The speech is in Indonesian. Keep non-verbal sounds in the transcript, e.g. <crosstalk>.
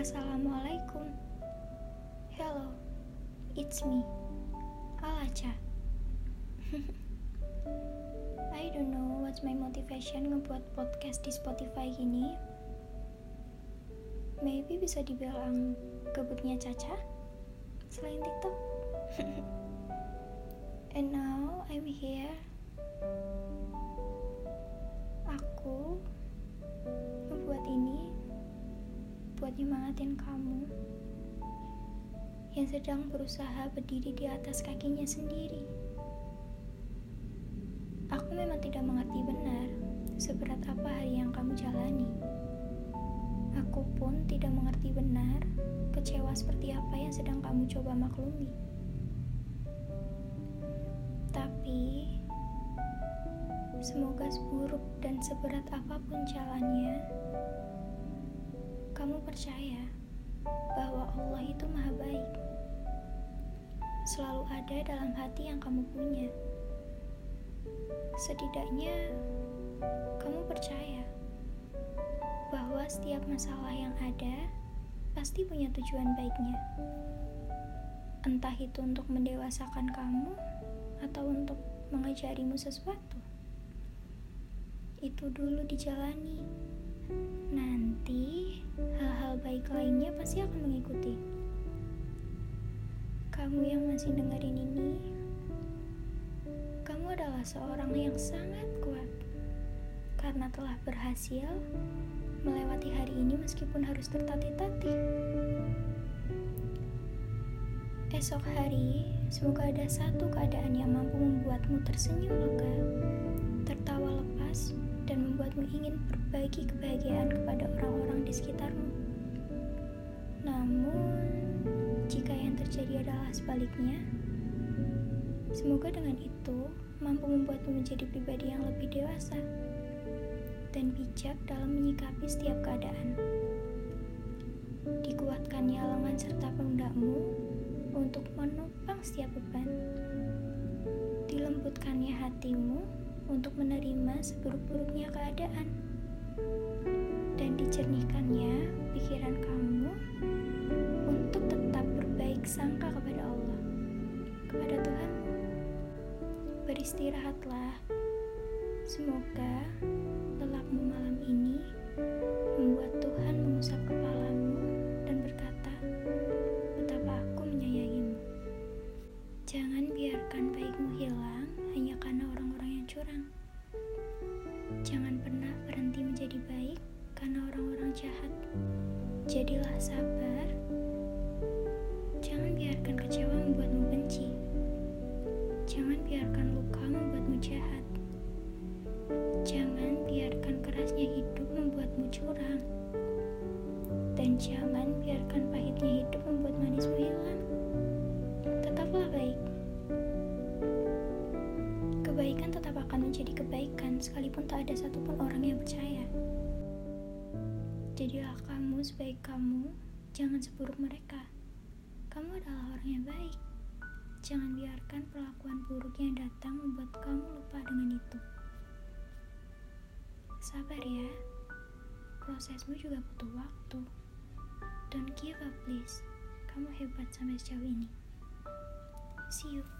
Assalamualaikum. Hello, it's me, Alacha. <laughs> I don't know what's my motivation ngebuat podcast di Spotify gini. Maybe bisa dibilang gabutnya Caca selain TikTok. <laughs> And now I'm here. Aku buat nyemangatin kamu yang sedang berusaha berdiri di atas kakinya sendiri. Aku memang tidak mengerti benar seberat apa hari yang kamu jalani. Aku pun tidak mengerti benar kecewa seperti apa yang sedang kamu coba maklumi. Tapi, semoga seburuk dan seberat apa pun jalannya, percaya bahwa Allah itu maha baik. Selalu ada dalam hati yang kamu punya. Setidaknya, kamu percaya bahwa setiap masalah yang ada pasti punya tujuan baiknya. Entah itu untuk mendewasakan kamu atau untuk mengajarimu sesuatu. Itu dulu dijalani. Nanti hal-hal baik lainnya pasti akan mengikuti. Kamu yang masih dengerin ini, kamu adalah seorang yang sangat kuat karena telah berhasil melewati hari ini meskipun harus tertatih-tatih. Esok hari, semoga ada satu keadaan yang mampu membuatmu tersenyum lega, tertawa lepas, dan membuatmu ingin berbagi kebahagiaan kepada orang-orang di sekitarmu. Namun, jika yang terjadi adalah sebaliknya, semoga dengan itu mampu membuatmu menjadi pribadi yang lebih dewasa dan bijak dalam menyikapi setiap keadaan. Dikuatkannya lengan serta pundakmu untuk menopang setiap beban. Dilembutkannya hatimu untuk menerima seburuk-buruknya keadaan. Dan dicernihkannya pikiran kamu untuk tetap berbaik sangka kepada Allah, kepada Tuhan. Beristirahatlah. Semoga lelapmu malam ini membuat Tuhan mengusap jahat. Jadilah sabar. Jangan biarkan kecewa membuatmu benci. Jangan biarkan luka membuatmu jahat. Jangan biarkan kerasnya hidup membuatmu curang. Dan jangan biarkan pahitnya hidup membuat manismu hilang. Tetaplah baik. Kebaikan tetap akan menjadi kebaikan sekalipun tak ada satupun orang yang percaya. Jadilah kamu sebaik kamu, jangan seburuk mereka. Kamu adalah orang yang baik. Jangan biarkan perlakuan buruk yang datang membuat kamu lupa dengan itu. Sabar ya, prosesmu juga butuh waktu. Don't give up please, kamu hebat sampai sejauh ini. See you.